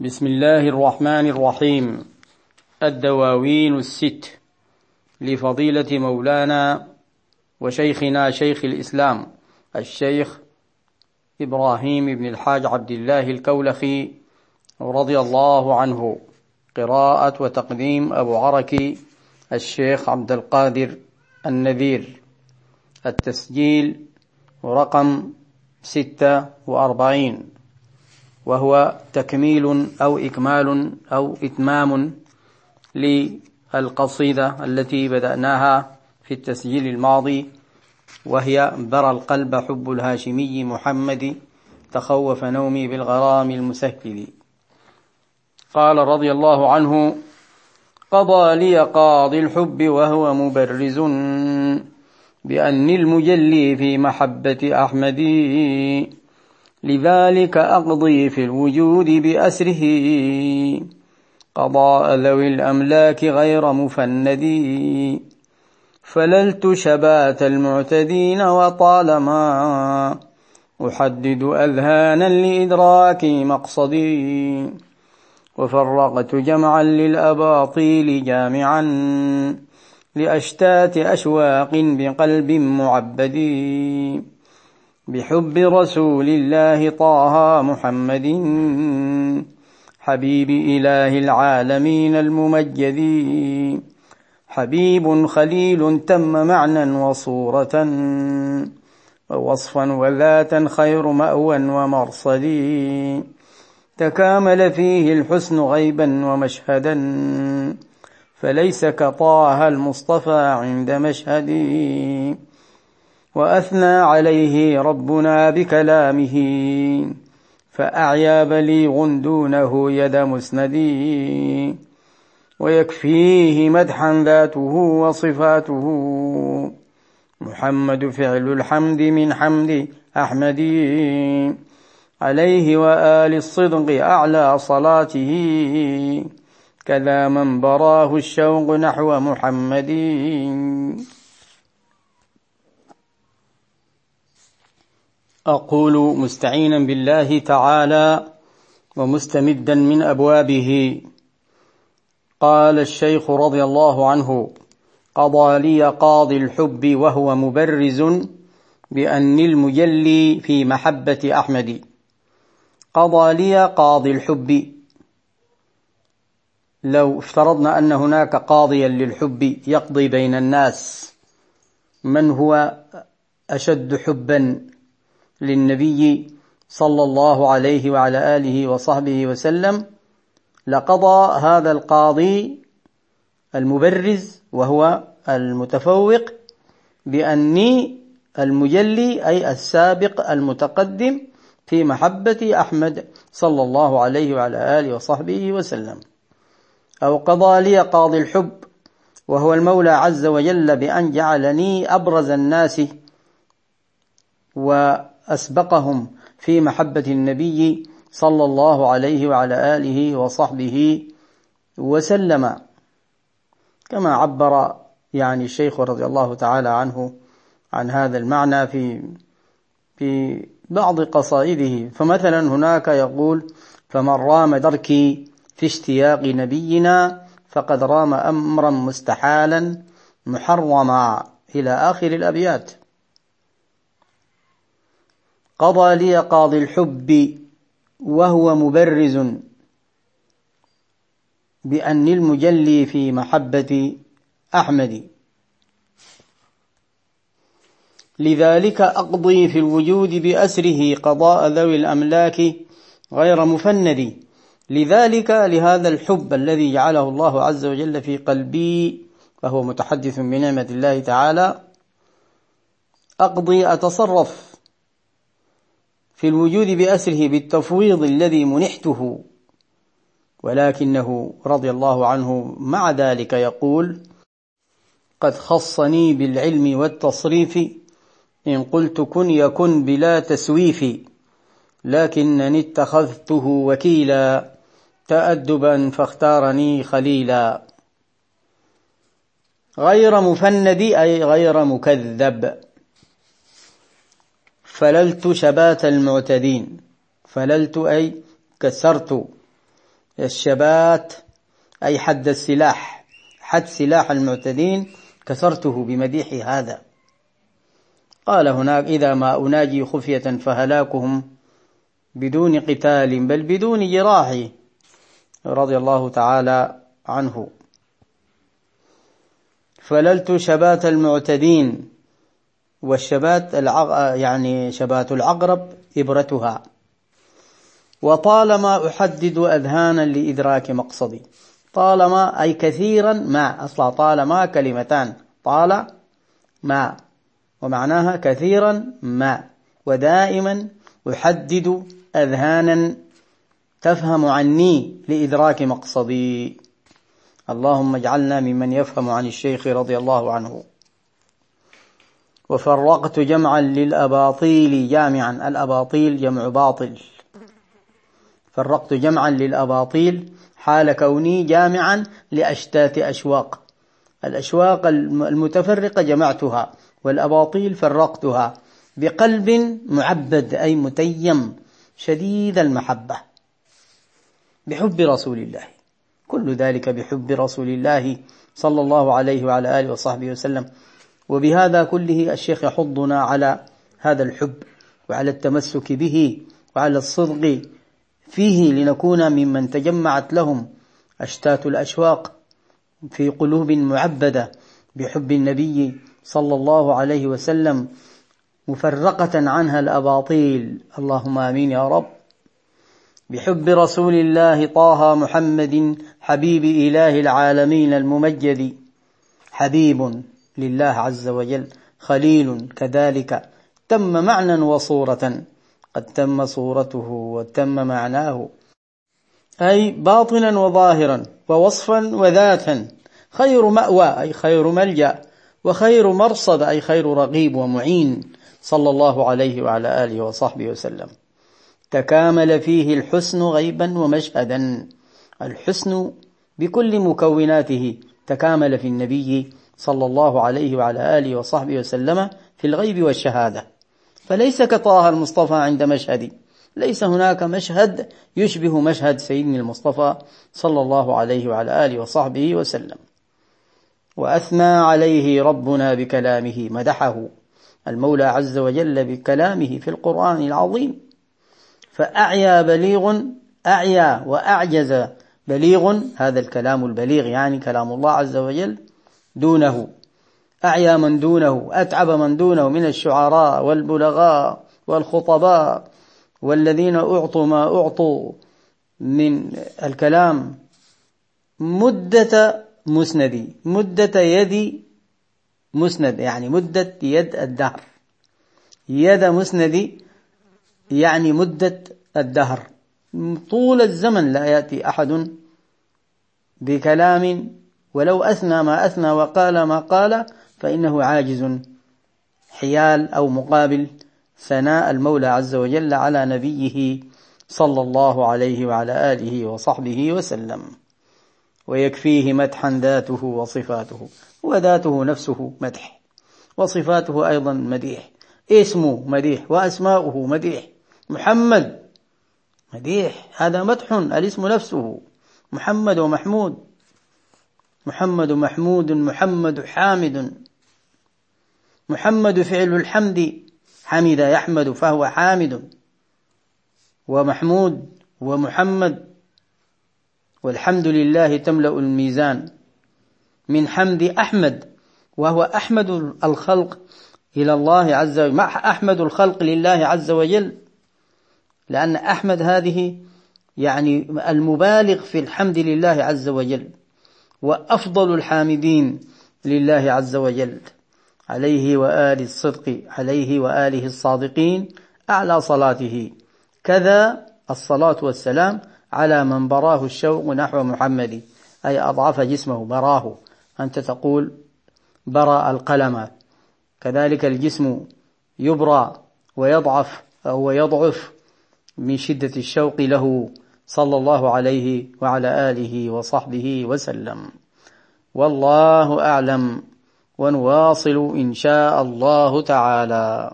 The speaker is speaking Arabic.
بسم الله الرحمن الرحيم. الدواوين الست. لفضيلة مولانا وشيخنا شيخ الإسلام الشيخ إبراهيم بن الحاج عبد الله الكولخي رضي الله عنه. قراءة وتقديم أبو عركي الشيخ عبد القادر النذير. التسجيل رقم ستة وأربعين. وهو تكميل أو إكمال أو إتمام للقصيدة التي بدأناها في التسجيل الماضي وهي برى القلب حب الهاشمي محمد تخوف نومي بالغرام المسهل. قال رضي الله عنه قضى لي قاضي الحب وهو مبرز بأني المجلي في محبة أحمد لذلك أقضي في الوجود بأسره. قضاء ذوي الأملاك غير مفند. فللت شبات المعتدين وطالما أحدد أذهانا لإدراك مقصدي. وفرقت جمعا للأباطيل جامعا لأشتات أشواق بقلب معبد بحب رسول الله طه محمد حبيب إله العالمين الممجد حبيب خليل تم معنى وصورة ووصفا وذاتا خير مأوى ومرصد. تكامل فيه الحسن غيبا ومشهدا فليس كطه المصطفى عند مشهدي. وأثنى عليه ربنا بكلامه. فأعيا بليغ دونه يد مسندي. ويكفيه مدحا ذاته وصفاته. محمد فعل الحمد من حمد أحمد عليه وآل الصدق أعلى صلاته. كذا من براه الشوق نحو محمد. أقول مستعينا بالله تعالى ومستمدا من أبوابه. قال الشيخ رضي الله عنه قضى لي قاضي الحب وهو مبرز بأني المجلي في محبة أحمد. قضى لي قاضي الحب. لو افترضنا أن هناك قاضيا للحب يقضي بين الناس من هو أشد حبا؟ للنبي صلى الله عليه وعلى آله وصحبه وسلم لقضى هذا القاضي المبرز وهو المتفوق بأني المجلي أي السابق المتقدم في محبة أحمد صلى الله عليه وعلى آله وصحبه وسلم. أو قضى لي قاضي الحب وهو المولى عز وجل بأن جعلني أبرز الناس وأسبقهم في محبة النبي صلى الله عليه وعلى آله وصحبه وسلم. كما عبر يعني الشيخ رضي الله تعالى عنه عن هذا المعنى في في بعض قصائده. فمثلا هناك يقول فمن رام دركي في اشتياق نبينا فقد رام أمرا مستحالا محرما إلى آخر الأبيات قضى لي قاضي الحب وهو مبرز بأن المجلي في محبة أحمد. لذلك أقضي في الوجود بأسره قضاء ذوي الأملاك غير مفند. لذلك لهذا الحب الذي جعله الله عز وجل في قلبي فهو متحدث بنعمة الله تعالى أقضي أتصرف في الوجود بأسره بالتفويض الذي منحته. ولكنه رضي الله عنه مع ذلك يقول قد خصني بالعلم والتصريف إن قلت كن يكن بلا تسويف لكنني اتخذته وكيلا تأدبا فاختارني خليلا. غير مفند أي غير مكذب. فللت شبات المعتدين. فللت أي كسرت. الشبات أي حد السلاح. حد سلاح المعتدين كسرته بمديح هذا. قال هناك إذا ما أناجي خفية فهلاكهم بدون قتال بل بدون جراح. رضي الله تعالى عنه. فللت شبات المعتدين. والشبات العغ... يعني شبات العقرب إبرتها. وطالما أحدد أذهانا لإدراك مقصدي. طالما أي كثيرا ما أصلا طالما كلمتان. طال ما. ومعناها كثيرا ما. ودائما أحدد أذهانا تفهم عني لإدراك مقصدي. اللهم اجعلنا ممن يفهم عن الشيخ رضي الله عنه. وفرقت جمعا للأباطيل جامعا. الأباطيل جمع باطل. فرقت جمعا للأباطيل حال كوني جامعا لأشتات أشواق. الأشواق المتفرقة جمعتها والأباطيل فرقتها بقلب معبد أي متيم شديد المحبة. بحب رسول الله. كل ذلك بحب رسول الله صلى الله عليه وعلى آله وصحبه وسلم. وبهذا كله الشيخ يحضنا على هذا الحب وعلى التمسك به وعلى الصدق فيه لنكون ممن تجمعت لهم أشتات الأشواق في قلوب معبدة بحب النبي صلى الله عليه وسلم مفرقة عنها الأباطيل. اللهم آمين يا رب. بحب رسول الله طه محمد حبيب إله العالمين الممجد حبيب لله عز وجل خليل كذلك. تم معنى وصورة. قد تم صورته وتم معناه. أي باطنا وظاهرا ووصفا وذاتا. خير مأوى أي خير ملجأ. وخير مرصد أي خير رغيب ومعين. صلى الله عليه وعلى آله وصحبه وسلم. تكامل فيه الحسن غيبا ومشهدا. الحسن بكل مكوناته تكامل في النبي صلى الله عليه وعلى آله وصحبه وسلم في الغيب والشهادة. فليس كطه المصطفى عند مشهد. ليس هناك مشهد يشبه مشهد سيدنا المصطفى صلى الله عليه وعلى آله وصحبه وسلم. وأثنى عليه ربنا بكلامه مدحه. المولى عز وجل بكلامه في القرآن العظيم. فأعيا بليغ أعيا وأعجز بليغ. هذا الكلام البليغ يعني كلام الله عز وجل. دونه أعيا من دونه أتعب من دونه من الشعراء والبلغاء والخطباء والذين أعطوا ما أعطوا من الكلام. مدة مسندي مدة يدي مسند يعني مدة يد الدهر. يد مسندي يعني مدة الدهر. طول الزمن لا يأتي أحد بكلام ولو أثنى ما أثنى وقال ما قال فإنه عاجز. حيال أو مقابل ثناء المولى عز وجل على نبيه صلى الله عليه وعلى آله وصحبه وسلم. ويكفيه مدحا ذاته وصفاته وذاته نفسه مدح وصفاته أيضا مديح. اسمه مديح وأسماؤه مديح. محمد مديح هذا مدح الاسم نفسه. محمد ومحمود. محمد محمود محمد حامد. محمد فعل الحمد حمد يحمد فهو حامد. ومحمود ومحمد والحمد لله تملأ الميزان. من حمد أحمد وهو أحمد الخلق إلى الله عز وجل. أحمد الخلق لله عز وجل لأن أحمد هذه يعني المبالغ في الحمد لله عز وجل. وأفضل الحامدين لله عز وجل. عليه وآل الصدق عليه وآله الصادقين أعلى صلاته. كذا الصلاة والسلام على من براه الشوق نحو محمد. أي أضعف جسمه براه. أنت تقول برى القلم. كذلك الجسم يبرى ويضعف أو يضعف من شدة الشوق له. صلى الله عليه وعلى آله وصحبه وسلم. والله أعلم ونواصل إن شاء الله تعالى.